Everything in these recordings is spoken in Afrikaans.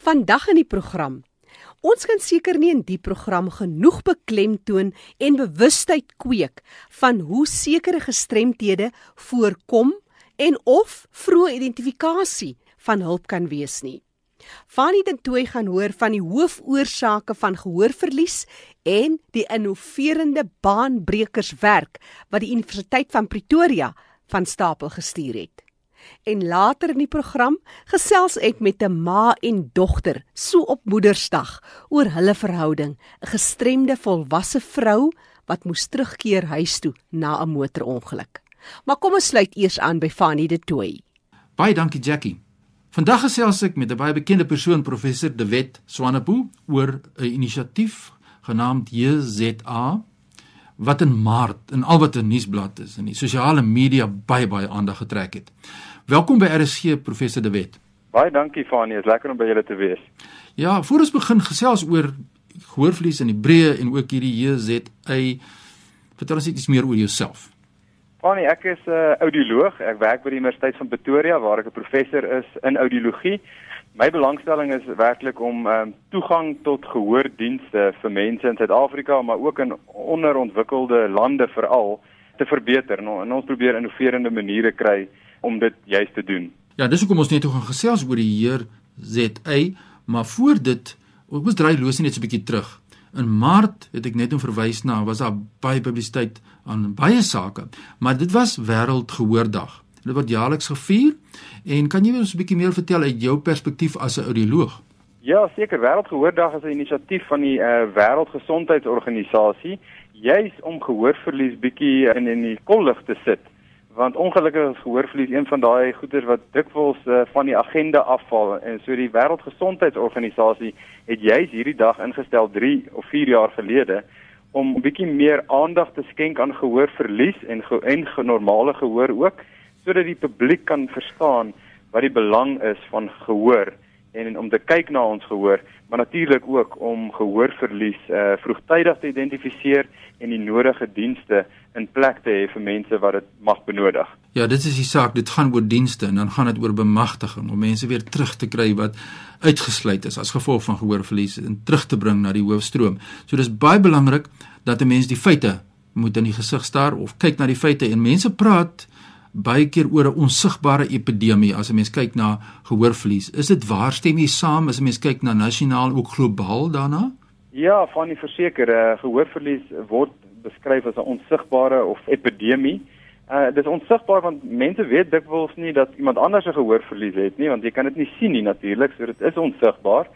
Vandag in die program. Ons kan seker nie in die program genoeg beklemtoon en bewustheid kweek van hoe sekere gestremthede voorkom en of vroeë identifikasie van hulp kan wees nie. Fanny den Tooi gaan hoor van die hoofoorsake van gehoorverlies en die innoverende baanbrekerswerk wat die Universiteit van Pretoria van stapel gestuur het. En later in die program gesels ek met 'n ma en dogter so op Moedersdag oor hulle verhouding, 'n gestremde volwasse vrou wat moes terugkeer huis toe na 'n motorongeluk. Maar kom ons sluit eers aan by Fanny de Tooi. Baie dankie Jackie. Vandag gesels ek met 'n baie bekende persoon, professor De Wet Swanepoel, oor 'n inisiatief genaamd JZA wat in Maart in al wat 'n nuusblad is en die sosiale media baie baie aandag getrek het. Welkom by RSG professor De Wet. Baie dankie Fanie, is lekker om by julle te wees. Ja, voor ons begin gesels oor gehoorverlies in die breë en ook hierdie JZA, vertel ons iets meer oor jouself. Fanie, ek is 'n uh, audioloog. Ek werk by die Universiteit van Pretoria waar ek 'n professor is in audiologie. My belangstelling is werklik om um, toegang tot gehoordienste vir mense in Suid-Afrika, maar ook in onderontwikkelde lande veral te verbeter. En ons probeer innoverende maniere kry om dit juist te doen. Ja, dis hoekom ons net toe gaan gesels oor die heer ZA, maar voor dit, ons draai losie net so 'n bietjie terug. In Maart het ek net om verwys na was daar baie publisiteit aan baie sake, maar dit was wêreldgehoordag. Dit word jaarliks gevier en kan jy ons 'n bietjie meer vertel uit jou perspektief as 'n audioloog? Ja, seker. Wêreldgehoordag is 'n inisiatief van die uh, Wêreldgesondheidsorganisasie juis om gehoorverlies bietjie in in die kollig te sit. Want ongelukkig is gehoorverlies een van daai goeters wat dikwels uh, van die agenda afval. En so die Wêreldgesondheidsorganisasie het juis hierdie dag ingestel 3 of 4 jaar gelede om 'n bietjie meer aandag te skenk aan gehoorverlies en ge en normale gehoor ook sodat die publiek kan verstaan wat die belang is van gehoor en, om te kyk na ons gehoor, maar natuurlik ook om gehoorverlies uh, vroegtydig te identifiseer en die nodige dienste in plek te hê vir mense wat dit mag benodig. Ja, dit is die saak, dit gaan oor dienste en dan gaan dit oor bemagtiging om mense weer terug te kry wat uitgesluit is as gevolg van gehoorverlies en terug te bring na die hoofstroom. So dis baie belangrik dat 'n mens die feite moet in die gesig staar of kyk na die feite en mense praat baie keer oor 'n onsigbare epidemie as 'n mens kyk na gehoorverlies. Is dit waar stem jy saam as 'n mens kyk na nasionaal ook globaal daarna? Ja, van die versekerde gehoorverlies word beskryf as 'n onsigbare of epidemie. Uh dis onsigbaar want mense weet dikwels nie dat iemand anders 'n gehoorverlies het nie, want jy kan dit nie sien nie natuurlik, so dit is onsigbaar.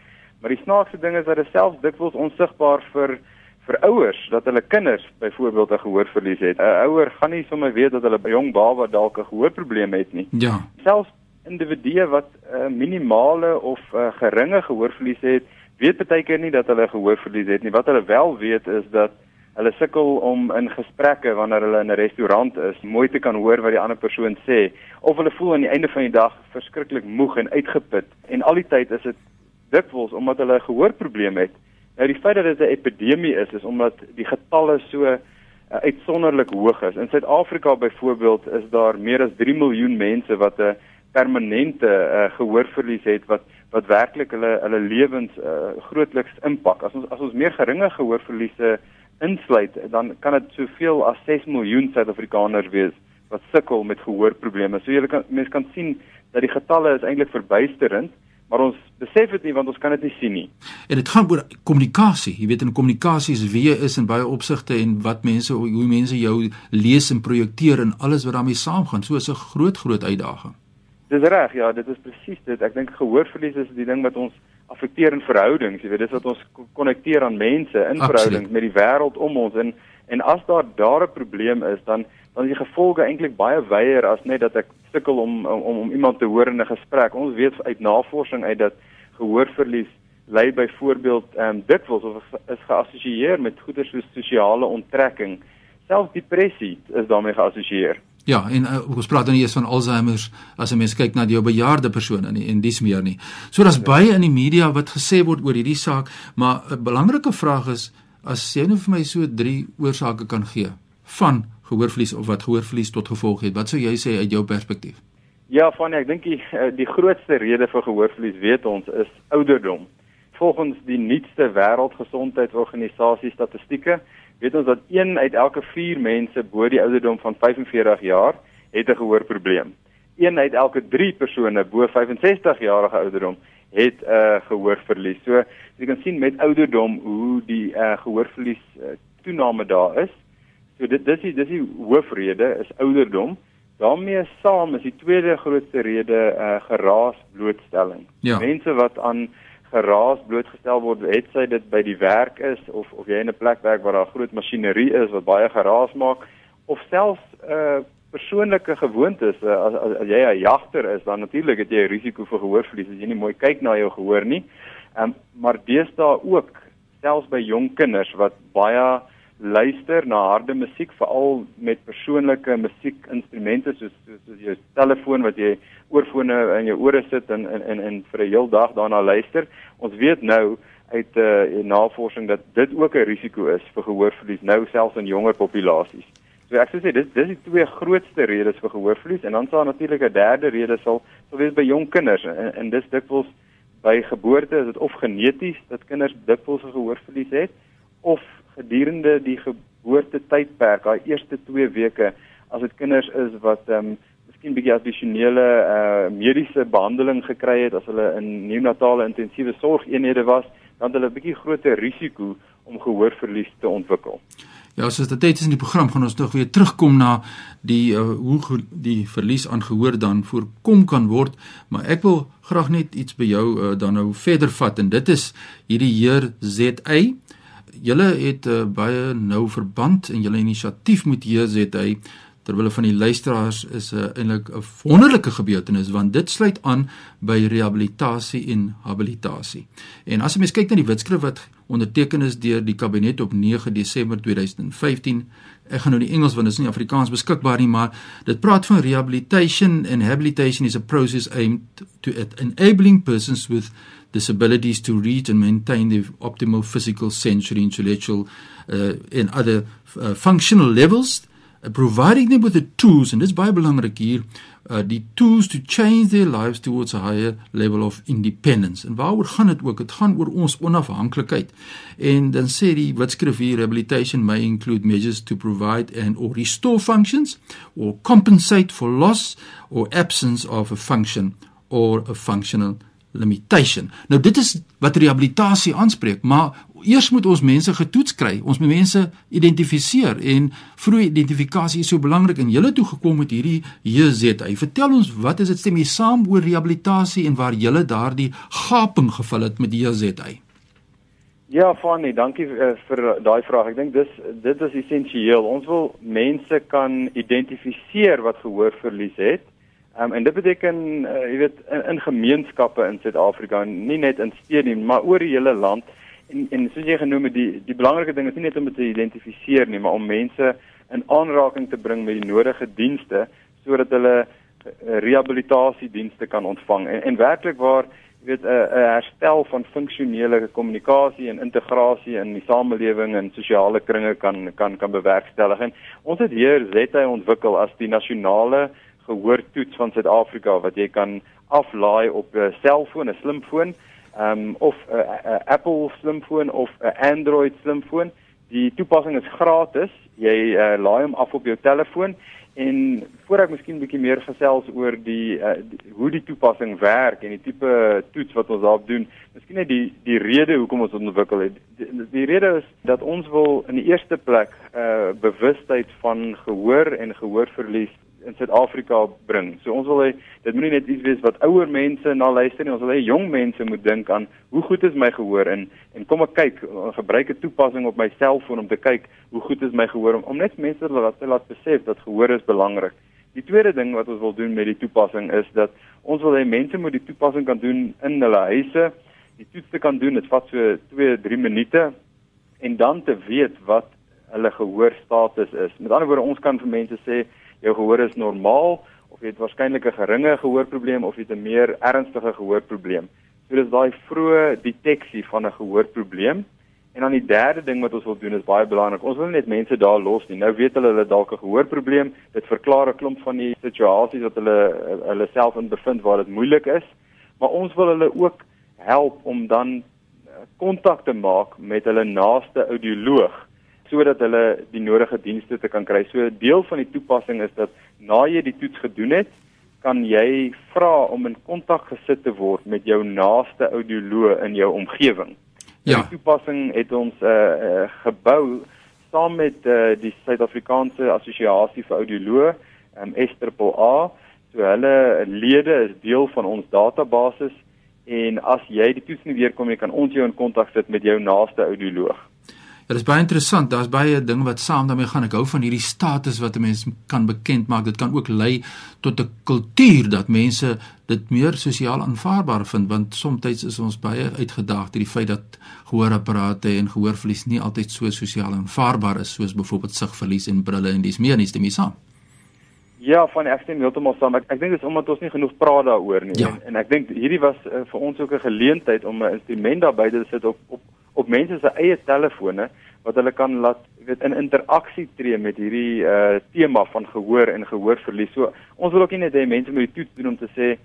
Maar die snaakse ding is dat dit selfs dikwels onsigbaar vir vir ouers dat hulle kinders byvoorbeeld 'n gehoorverlies het. 'n Ouer gaan nie sommer weet dat hulle 'n jong baba dalk 'n gehoorprobleem het nie. Ja. Selfs individue wat 'n uh, minimale of 'n uh, geringe gehoorverlies het, weet baie keer nie dat hulle gehoorverlies het nie. Wat hulle wel weet is dat hulle sukkel om in gesprekke wanneer hulle in 'n restaurant is, mooi te kan hoor wat die ander persoon sê of hulle voel aan die einde van die dag verskriklik moeg en uitgeput en al die tyd is dit dikwels omdat hulle 'n gehoorprobleem het. Nou die feit dat dit 'n epidemie is is omdat die getalle so uh, uitsonderlik hoog is. In Suid-Afrika byvoorbeeld is daar meer as 3 miljoen mense wat 'n permanente uh, gehoorverlies het wat wat werklik hulle hulle lewens uh, grootliks impak. As ons as ons meer geringe gehoorverliese insluit, dan kan dit soveel as 6 miljoen Suid-Afrikaners wees wat sukkel met gehoorprobleme. So jy kan mense kan sien dat die getalle is eintlik verbuisterend maar ons besef dit nie want ons kan dit nie sien nie. En dit gaan oor kommunikasie. Jy weet in kommunikasie is wie jy is in baie opsigte en wat mense hoe mense jou lees en projekteer en alles wat daarmee saamgaan. So is 'n groot groot uitdaging. Dis reg, ja, dit is presies dit. Ek dink gehoorverlies is die ding wat ons affekteer in verhoudings. Jy weet, dis wat ons konnekteer aan mense in Absoluut. verhoudings met die wêreld om ons en en as daar daar 'n probleem is, dan dan die gevolge eintlik baie wyer as net dat ek sukkel om, om om iemand te hoor in 'n gesprek. Ons weet uit navorsing uit dat gehoorverlies lei byvoorbeeld ehm um, dikwels of is geassosieer met goeie soos sosiale onttrekking. Selfs depressie is daarmee geassosieer. Ja, en uh, ons praat dan nie eens van Alzheimer as 'n mens kyk na die bejaarde persone nie en dis meer nie. So daar's baie in die media wat gesê word oor hierdie saak, maar 'n belangrike vraag is as jy nou vir my so drie oorsake kan gee van gehoorverlies of wat gehoorverlies tot gevolg het. Wat sou jy sê uit jou perspektief? Ja, van ek dink die eh, die grootste rede vir gehoorverlies weet ons is ouderdom. Volgens die nuutste wêreldgesondheidsorganisasie statistieke weet ons dat 1 uit elke 4 mense bo die ouderdom van 45 jaar het 'n gehoorprobleem. 1 uit elke 3 persone bo 65 jarige ouderdom het 'n uh, gehoorverlies. So jy kan sien met ouderdom hoe die uh, gehoorverlies uh, toename daar is. So dit dis die dis die hoofrede is ouderdom. daarmee saam is die tweede grootste rede uh, geraas blootstelling. Ja. Mense wat aan geraas blootgestel word, het sy dit by die werk is of of jy in 'n plek werk waar daar groot masjinerie is wat baie geraas maak of selfs uh, persoonlike gewoontes uh, as, as as jy 'n jagter is, dan natuurlik het jy 'n risiko vir gehoorverlies as jy nie mooi kyk na jou gehoor nie. Ehm um, maar deesdae ook selfs by jong kinders wat baie luister na harde musiek veral met persoonlike musiekinstrumente soos soos, soos jou telefoon wat jy oorfone in jou ore sit en en en, en vir 'n heel dag daarna luister. Ons weet nou uit 'n uh, navorsing dat dit ook 'n risiko is vir gehoorverlies nou selfs in jonger populasies. So ek sou sê dis dis die twee grootste redes vir gehoorverlies en dan sal natuurlik 'n derde rede sal sal wees by jong kinders en, en dis dikwels by geboorte is dit of geneties dat kinders dikwels gehoorverlies het of gedurende die geboorte tydperk, daai eerste 2 weke as dit kinders is wat ehm um, miskien bietjie addisionele uh mediese behandeling gekry het as hulle in neonatale intensiewe sorgeenhede was, dan hulle 'n bietjie groter risiko om gehoorverlies te ontwikkel. Ja, soos dit tyd is in die program gaan ons nog weer terugkom na die uh, hoe die verlies aan gehoor dan voorkom kan word, maar ek wil graag net iets by jou uh, dan nou verder vat en dit is hierdie heer ZA julle het 'n uh, baie nou verband en julle inisiatief met JZA terwyl van die luisteraars is 'n uh, eintlik 'n wonderlike gebeurtenis want dit sluit aan by rehabilitasie en habilitasie. En as jy mens kyk na die wetskrif wat onderteken is deur die kabinet op 9 Desember 2015, ek gaan nou die Engels want dit is nie Afrikaans beskikbaar nie, maar dit praat van rehabilitation and habilitation is a process aimed to enabling persons with disabilities to reach and maintain their optimal physical, sensory, intellectual uh, and other uh, functional levels providing them with the tools and dis baie belangrik hier uh, die tools to change their lives towards a higher level of independence. En waaroor gaan dit ook? Dit gaan oor ons onafhanklikheid. En dan sê die wetskrif hier rehabilitation may include measures to provide and or restore functions or compensate for loss or absence of a function or a functional limitation. Nou dit is wat rehabilitasie aanspreek, maar eers moet ons mense getoets kry. Ons moet mense identifiseer en vroeë identifikasie is so belangrik en julle toe gekom met hierdie JZ. Vertel ons wat is dit stem jy saam oor rehabilitasie en waar julle daardie gaping gevul het met die JZ? Ja, Fanny, dankie uh, vir daai vraag. Ek dink dis dit is essensieel. Ons wil mense kan identifiseer wat gehoorverlies het Um, en dit beteken uh, jy weet in, in gemeenskappe in Suid-Afrika, nie net in stede nie, maar oor die hele land. En en soos jy genoem het, die die belangrike ding is nie net om te identifiseer nie, maar om mense in aanraking te bring met die nodige dienste sodat hulle uh, rehabilitasiedienste kan ontvang. En, en werklik waar jy weet 'n 'n herstel van funksionele kommunikasie en integrasie in die samelewing en sosiale kringe kan kan kan bewerkstellig. En ons het hier ZETA ontwikkel as die nasionale gehoortoets van Suid-Afrika wat jy kan aflaai op 'n selfoon, 'n slimfoon, ehm um, of 'n Apple slimfoon of 'n Android slimfoon. Die toepassing is gratis. Jy uh, laai hom af op jou telefoon en voor ek miskien bietjie meer gesels oor die, uh, die hoe die toepassing werk en die tipe toets wat ons daarop doen. Miskien net die die rede hoekom ons dit ontwikkel het. Die, die rede is dat ons wil in die eerste plek 'n uh, bewustheid van gehoor en gehoorverlies in Suid-Afrika bring. So ons wil hê dit moenie net iets wees wat ouer mense na luister nie, ons wil hê jong mense moet dink aan hoe goed is my gehoor en en kom ek kyk, gebruik 'n toepassing op my selfoon om te kyk hoe goed is my gehoor om, om net mense te laat laat besef dat gehoor is belangrik. Die tweede ding wat ons wil doen met die toepassing is dat ons wil hê mense moet die toepassing kan doen in hulle huise. Die toets te kan doen, dit vat so 2-3 minute en dan te weet wat hulle gehoor status is. Met ander woorde, ons kan vir mense sê jou gehoor is normaal of jy het waarskynlik 'n geringe gehoorprobleem of jy het 'n meer ernstige gehoorprobleem. So dis daai vroeë deteksie van 'n gehoorprobleem En dan die derde ding wat ons wil doen is baie belangrik. Ons wil net mense daar los nie. Nou weet hulle hulle dalk 'n gehoorprobleem. Dit verklaar 'n klomp van die situasies wat hulle hulle self in bevind waar dit moeilik is. Maar ons wil hulle ook help om dan kontak te maak met hulle naaste audioloog sodat hulle die nodige dienste te kan kry. So 'n deel van die toepassing is dat na jy die toets gedoen het, kan jy vra om in kontak gesit te word met jou naaste audioloog in jou omgewing. Ja. Die toepassing het ons uh, uh gebou saam met uh, die Suid-Afrikaanse Assosiasie vir Audioloë, um, SAA. So hulle lede is deel van ons database en as jy die toets nie weerkom nie, kan ons jou in kontak sit met jou naaste audioloog. Ja, dit is baie interessant. Daar's baie dinge wat saam daarmee gaan. Ek hou van hierdie status wat 'n mens kan bekend maak. Dit kan ook lei tot 'n kultuur dat mense dit meer sosiaal aanvaarbaar vind want soms is ons baie uitgedaag deur die feit dat gehoorapparate en gehoorverlies nie altyd so sosiaal aanvaarbaar is soos byvoorbeeld sigverlies en brille en dis meer nie stem jy saam. Ja, van ek stem heeltemal saam. Ek, ek dink dit is omdat ons nie genoeg praat daaroor nie. Ja. En, en ek dink hierdie was uh, vir ons ook 'n geleentheid om 'n instrument daarby te sit op op op mense se eie telefone wat hulle kan laat weet in interaksie tree met hierdie uh tema van gehoor en gehoorverlies. So ons wil ook nie net hê mense moet die toets doen om te sê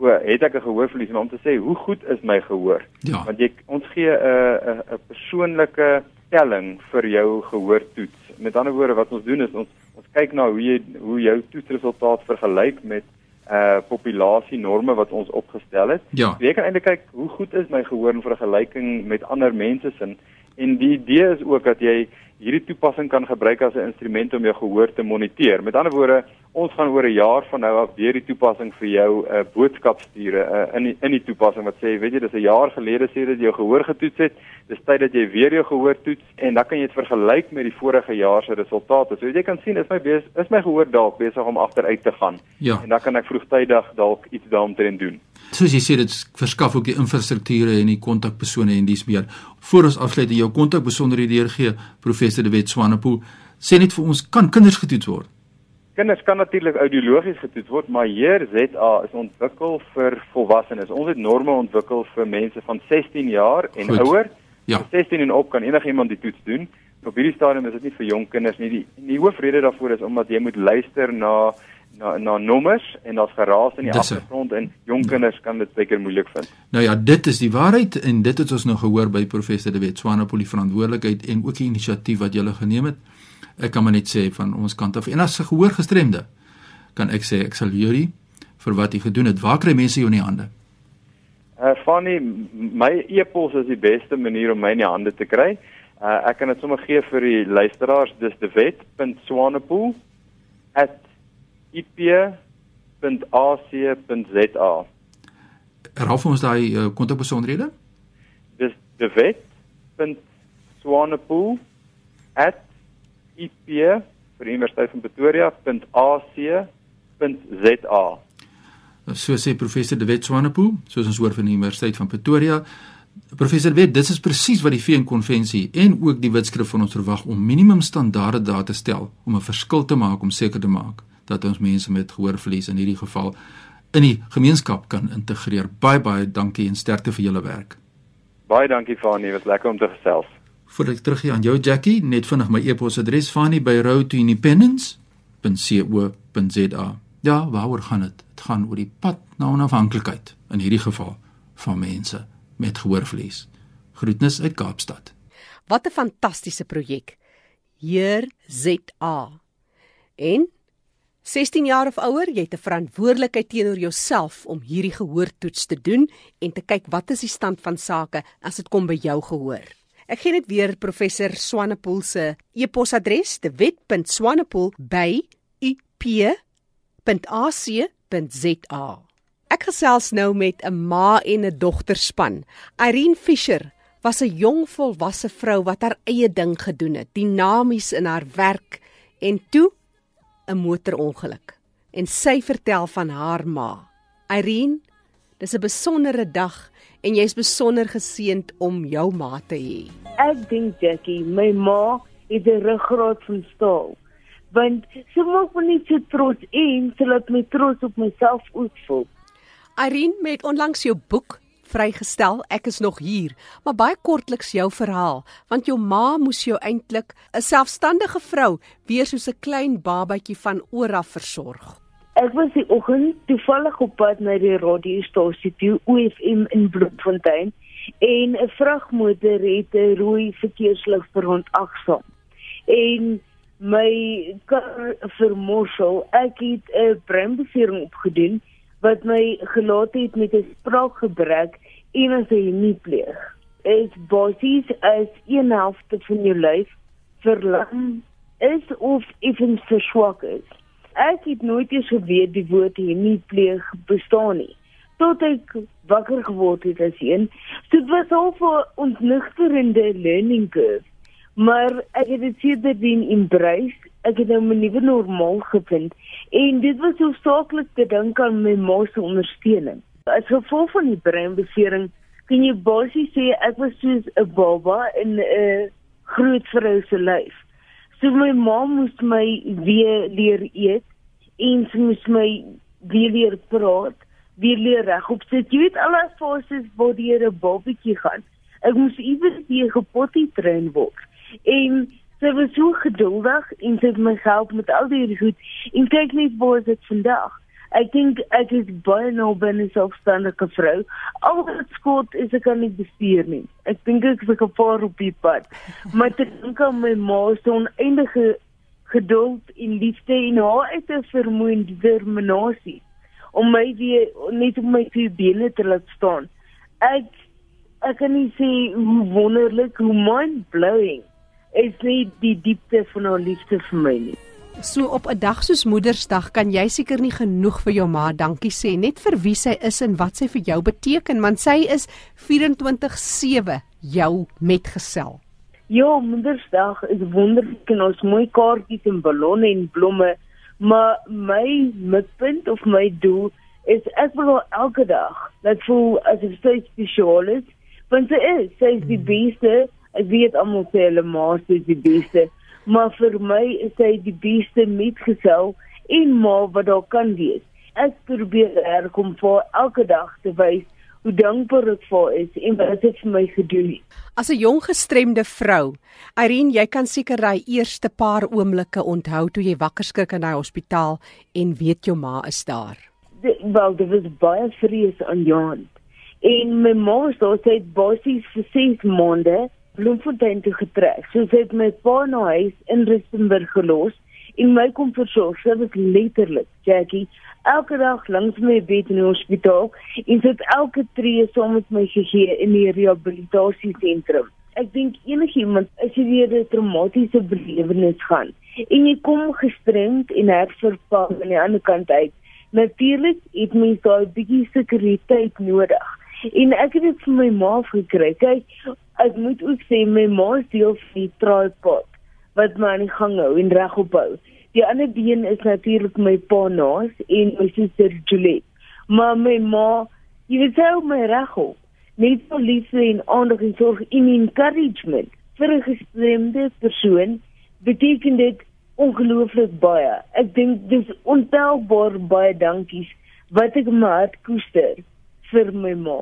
o, het ek 'n gehoorverlies, maar om te sê hoe goed is my gehoor? Ja. Want jy ons gee 'n 'n 'n persoonlike telling vir jou gehoortoets. Met ander woorde wat ons doen is ons ons kyk na hoe jy hoe jou toetsresultaat vergelyk met uh populasie norme wat ons opgestel het. Ja. So jy kan eintlik kyk hoe goed is my gehoor in vergelyking met ander mense se en die idee is ook dat jy hierdie toepassing kan gebruik as 'n instrument om jou gehoor te moniteer. Met ander woorde, ons gaan oor 'n jaar van nou af weer die toepassing vir jou 'n uh, boodskap stuur uh, in die, in die toepassing wat sê, weet jy, dis 'n jaar gelede sê dat jy jou gehoor getoets het. Dis tyd dat jy weer jou gehoor toets en dan kan jy dit vergelyk met die vorige jaar se resultate. So jy kan sien is my bes, is my gehoor dalk besig om agteruit te gaan. Ja. En dan kan ek vroegtydig dalk iets daaromtrent doen. Soos jy sê dit verskaf ook die infrastrukture en die kontakpersone en dis meer. Voor ons afsluit jou kontakbesonderhede deurgee professor De Wet Swanepoel sê net vir ons kan kinders getoets word. Kinders kan natuurlik audiologies getoets word, maar hier ZA is ontwikkel vir volwassenes. Ons het norme ontwikkel vir mense van 16 jaar en Goed. ouer. Ja. Van 16 en op kan enigiemand die toets doen. Op hierdie stadium is dit nie vir jong kinders nie. Die die hoofrede daarvoor is omdat jy moet luister na na na nommers en daar's geraas in die Dis 'n- agtergrond en jong kinders kan dit seker moeilik vind. Nou ja, dit is die waarheid en dit het ons nou gehoor by professor De Wet Swanepoel die verantwoordelikheid en ook die inisiatief wat jy geneem het. Ek kan maar net sê van ons kant af en as 'n gehoorgestremde kan ek sê ek sal jury vir wat jy gedoen het. Waar kry mense jou in die hande? Uh Fanny, m- my e-pos is die beste manier om my in die hande te kry. Uh ek kan dit sommer gee vir die luisteraars. Dis dewet.swanepoel@ip.ac.za. Herhaal vir ons daai uh, kontakbesonderhede. Dis dewet.swanepoel@ip vir die Universiteit van Pretoria.ac.za. So sê professor De Wet Swanepoel, soos ons hoor van die Universiteit van Pretoria. Professor Wet, dit is presies wat die VN-konvensie en ook die wetskrif van ons verwag om minimum standaarde daar te stel om 'n verskil te maak om seker te maak dat ons mense met gehoorverlies in hierdie geval in die gemeenskap kan integreer. Baie baie dankie en sterkte vir julle werk. Baie dankie Fanie, wat lekker om te gesels. Voordat ek teruggaan aan jou Jackie, net vinnig my e-posadres fani@roadtoindependence.co.za. Ja, waaroor gaan dit? Dit gaan oor die pad na onafhanklikheid in hierdie geval van mense met gehoorverlies. Groetnis uit Kaapstad. Wat 'n fantastiese projek. Heer ZA. En 16 jaar of ouer, jy het 'n verantwoordelikheid teenoor jouself om hierdie gehoortoets te doen en te kyk wat is die stand van sake as dit kom by jou gehoor. Ek gee net weer professor Swanepoel se e-posadres, dewet.swanepoel@ip.ac.za. Ek gesels nou met 'n ma en 'n dogterspan. Irene Fischer was 'n jong volwasse vrou wat haar eie ding gedoen het, dinamies in haar werk en toe 'n motorongeluk. En sy vertel van haar ma. Irene, dis 'n besondere dag en jy's besonder geseënd om jou ma te hê. Ek dink Jackie, my ma het 'n ruggraat van staal. Want sy maak my net so trots en sy laat my trots op myself ook voel. Irene met onlangs jou boek vrygestel. Ek is nog hier. Maar baie kortliks jou verhaal, want jou ma moes jou eintlik 'n selfstandige vrou weer soos 'n klein babatjie van oor af versorg. Ek was die oggend toevallig op pad na die radiostasie toe OFM in Bloemfontein en 'n vragmotor het 'n rooi verkeerslig vir rond 8 saam. En my kar vermorsel. Ek het 'n breinbesering opgedoen wat my gelaat het met 'n spraakgebrek en as hy nie pleeg. Is basies as een helfte van jou lyf verlam is of effens verswak is. Ek het nooit eens geweet die woord nie pleeg bestaan nie tot ek wakker geword het as een. So dit was al 'n ontnigterende learning curve. Maar ek het dit sedertdien embrace. Ek het nou 'n nuwe normaal gevind en dit was hoofsaaklik te dink aan my ma se ondersteuning. As gevolg van die breinbesering kan jy basies sê ek was soos 'n baba in 'n groot vrou se lyf. So my ma moes my weer leer eet en sy moes my weer leer praat, weer leer regop sit. Jy weet alles fases waar jy 'n babatjie gaan. Ek moes iewers weer gepotty train word en sy was so geduldig en sy het my gehelp met al die goed. En kyk net waar ek vandag? Ek dink ek is baie nou binne selfstandige vrou. Al wat skot is ek kan nie bestuur nie. Ek dink ek is 'n gevaar op die pad. Maar dit dink aan my ma se oneindige geduld en liefde en haar uit 'n vermoënde determinasie om my weer net op my twee bene te laat staan. Ek ek kan nie sê hoe wonderlik hoe mind blowing is nie die diepte van haar liefde vir my nie. So op 'n dag soos Moedersdag kan jy seker nie genoeg vir jou ma dankie sê net vir wie sy is en wat sy vir jou beteken want sy is 24/7 jou metgesel. Ja, Moedersdag is wonderlik en ons mooi kaartjies en ballonne en blomme, maar my mikpunt of my doel is ek wil elke dag dat voel as 'n spesiaal is, want sy is, sy is die beste Ek weet almal sê hulle ma is die beste, maar vir my is sy die beste metgesel en ma wat daar kan wees. Ek probeer herkom vir elke dag te wys hoe dankbaar ek vir is en wat dit vir my gedoen het. As 'n jong gestremde vrou, Irene, jy kan seker daai eerste paar oomblikke onthou toe jy wakker skrik in daai hospitaal en weet jou ma is daar. Wel, dit was baie vrees aan jou. En my ma sê basies vir 6 maande Bloemfontein toe getrek. So sy het my pa na huis in Rustenburg gelos en my kom versorg. Sy was letterlik, Jackie, elke dag langs my bed in die hospitaal en sy het elke tree saam met my gegee in die rehabilitasiesentrum. Ek dink enigiemand as jy weer 'n traumatiese belewenis gaan en jy kom gestremd en herverpang aan die ander kant uit. Natuurlik het mens daai bietjie sekuriteit nodig. En ek het dit vir my ma gekry. Kyk, ek moet ook sê my ma is deel van die tripod wat my aan die gang hou en regop hou. Die ander been is natuurlik my pa naas en my suster Julie. Maar my ma, jy weet sy my regop. Net so liefde en aandag en sorg en encouragement vir 'n gestremde persoon beteken dit ongelooflik baie. Ek dink dis ontelbaar baie dankies wat ek my hart koester vir my ma.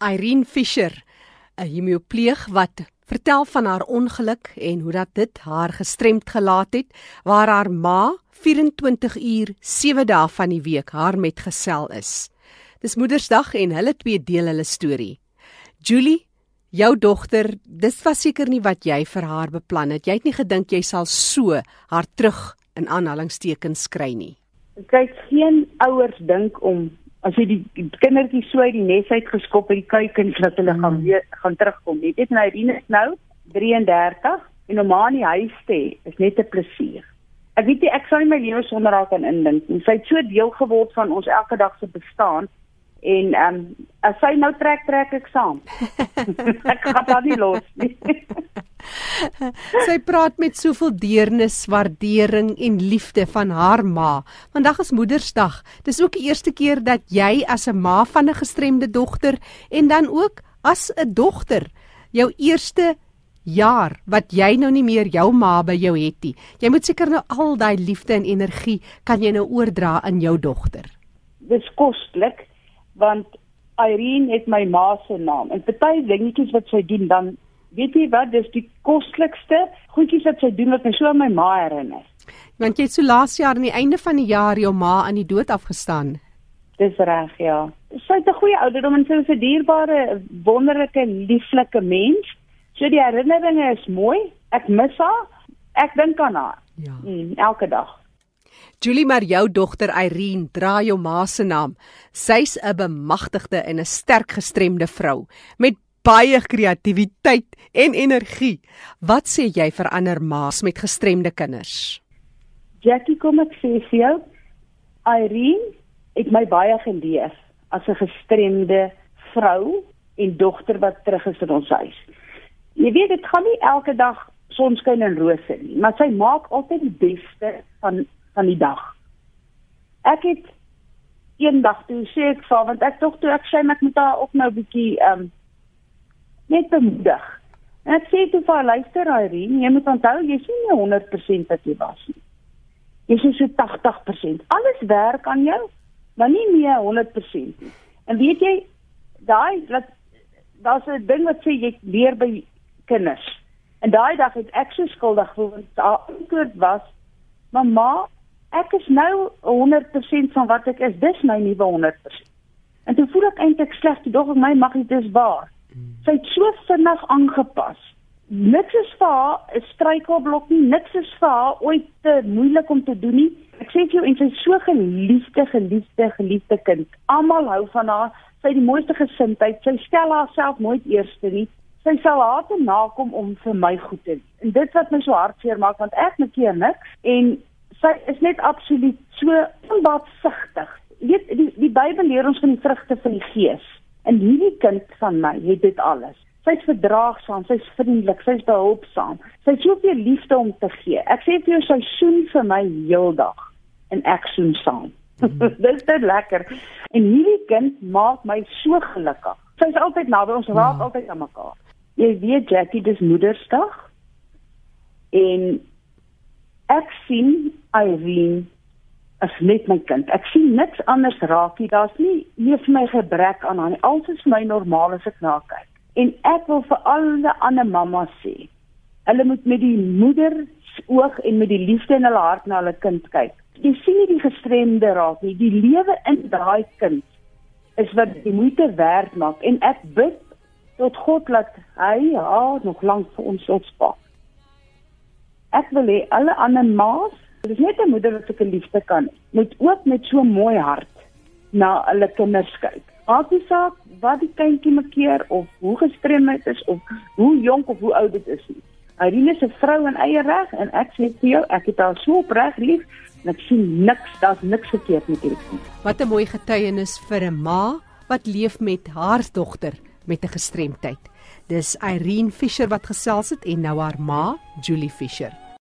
Irene Fischer 'n hemopleeg wat vertel van haar ongeluk en hoe dat dit haar gestremd gelaat het waar haar ma 24 uur 7 dae van die week haar metgesel is. Dis Moedersdag en hulle twee deel hulle storie. Julie, jou dogter, dis was seker nie wat jy vir haar beplan het. Jy het nie gedink jy sal so haar terug in aanhalingstekens kry nie. Kyk, geen ouers dink om as jy die kindertjie so uit die nes uit geskop het die kuikens dat hulle mm. gaan weer gaan terugkom nie. Dit nou Irene is nou 33 en om aan die huis te is net 'n plesier. Ek weet nie ek sou nie my lewe sonder haar kan indink nie. Sy het so deel geword van ons elke dag se bestaan en ehm um, as sy nou trek trek ek saam. ek gaan haar nie los nie. Sy praat met soveel deernis, waardering en liefde van haar ma. Vandag is Moedersdag. Dis ook die eerste keer dat jy as 'n ma van 'n gestremde dogter en dan ook as 'n dogter jou eerste jaar wat jy nou nie meer jou ma by jou het nie. Jy moet seker nou al daai liefde en energie kan jy nou oordra aan jou dogter. Dis koslik want Irene het my ma se naam. En party dingetjies wat sy doen dan weet jy wat, dis die koslikste goedjies wat sy doen wat my so aan my ma herinner. Want jy het so laas jaar aan die einde van die jaar jou ma aan die dood afgestaan. Dis reg, ja. Sy het 'n goeie ouderdom en sy is 'n dierbare, wonderlike, lieflike mens. So die herinneringe is mooi. Ek mis haar. Ek dink aan haar. Ja. Mm, elke dag. Julie, maar jou dogter Irene dra jou ma se naam. Sy's 'n bemagtigde en 'n sterk gestremde vrou met baie kreatiwiteit en energie. Wat sê jy vir ander ma's met gestremde kinders? Jackie, kom ek sê vir jou, Irene het my baie geleer as 'n gestremde vrou en dogter wat terug is in ons huis. Jy weet dit gaan nie elke dag sonskyn en rose nie, maar sy maak altyd die beste van van die dag. Ek het eendag toe sê ek vir want ek tog toe ek sê ek moet haar ook nou 'n bietjie ehm um, net bemoedig. En ek sê toe vir luister Irene, jy moet onthou jy's nie 100% wat jy was nie. Jy's so 80%. Alles werk aan jou maar nie meer 100% nie. En weet jy, daai dat daar's 'n ding wat sê jy leer by kinders. En daai dag het ek so skuldig gevoel want haar antwoord was: "Mamma, ek is nou 100% van wat ek is. Dis my nuwe 100%." En toe voel ek eintlik sleg, toe dog ek my mag dit is waar. Sy het so vinnig aangepas. Niks is vir haar 'n struikelblok nie, niks is vir haar ooit te moeilik om te doen nie Ek sê vir jou en sy so geliefde, geliefde, geliefde kind. Almal hou van haar. Sy het die mooiste gesindheid. Sy stel haarself nooit eerste nie. Sy sal haar te nakom om vir my goed te doen. En dit wat my so hartseer maak want ek maak hier niks en sy is net absoluut so onbaatsigtig. Weet die die Bybel leer ons van die vrugte van die Gees. En hierdie kind van my het dit alles. Sy's verdraagsaam, sy's vriendelik, sy's behulpsaam. Sy het soveel liefde om te gee. Ek sê vir jou sy soen vir my heeldag en ek soen saam. Mm. Dis net lekker. En hierdie kind maak my so gelukkig. Sy's altyd naby ons, raak ja. altyd aan mekaar. Jy weet Jackie, dis Moedersdag. En ek sien Irene as net my kind. Ek sien niks anders raak nie. Daar's nie nie vir my gebrek aan haar nie. Alles is vir my normaal as ek na kyk. En ek wil vir alle ander mammas sê, hulle moet met die moeder oog en met die liefde in hulle hart na hulle kind kyk jy sien nie die gestremde raak nie. Die lewe in daai kind is wat die moeite werd maak en ek bid tot God dat hy haar nog lank vir ons sal spaar. Ek wil hê alle ander ma's, dit is net 'n moeder wat sulke liefde kan, moet ook met so mooi hart na hulle kinders kyk. Maakie saak wat die kindjie makkeer of hoe gestremd is of hoe jonk of hoe oud dit is nie. Irene is 'n vrou in eie reg en ek sê vir jou, ek het haar so opreg lief en ek sien niks, daar's niks verkeerd met hierdie kind. Wat 'n mooi getuienis vir 'n ma wat leef met haar dogter met 'n gestremdheid. Dis Irene Fischer wat gesels het en nou haar ma, Julie Fischer.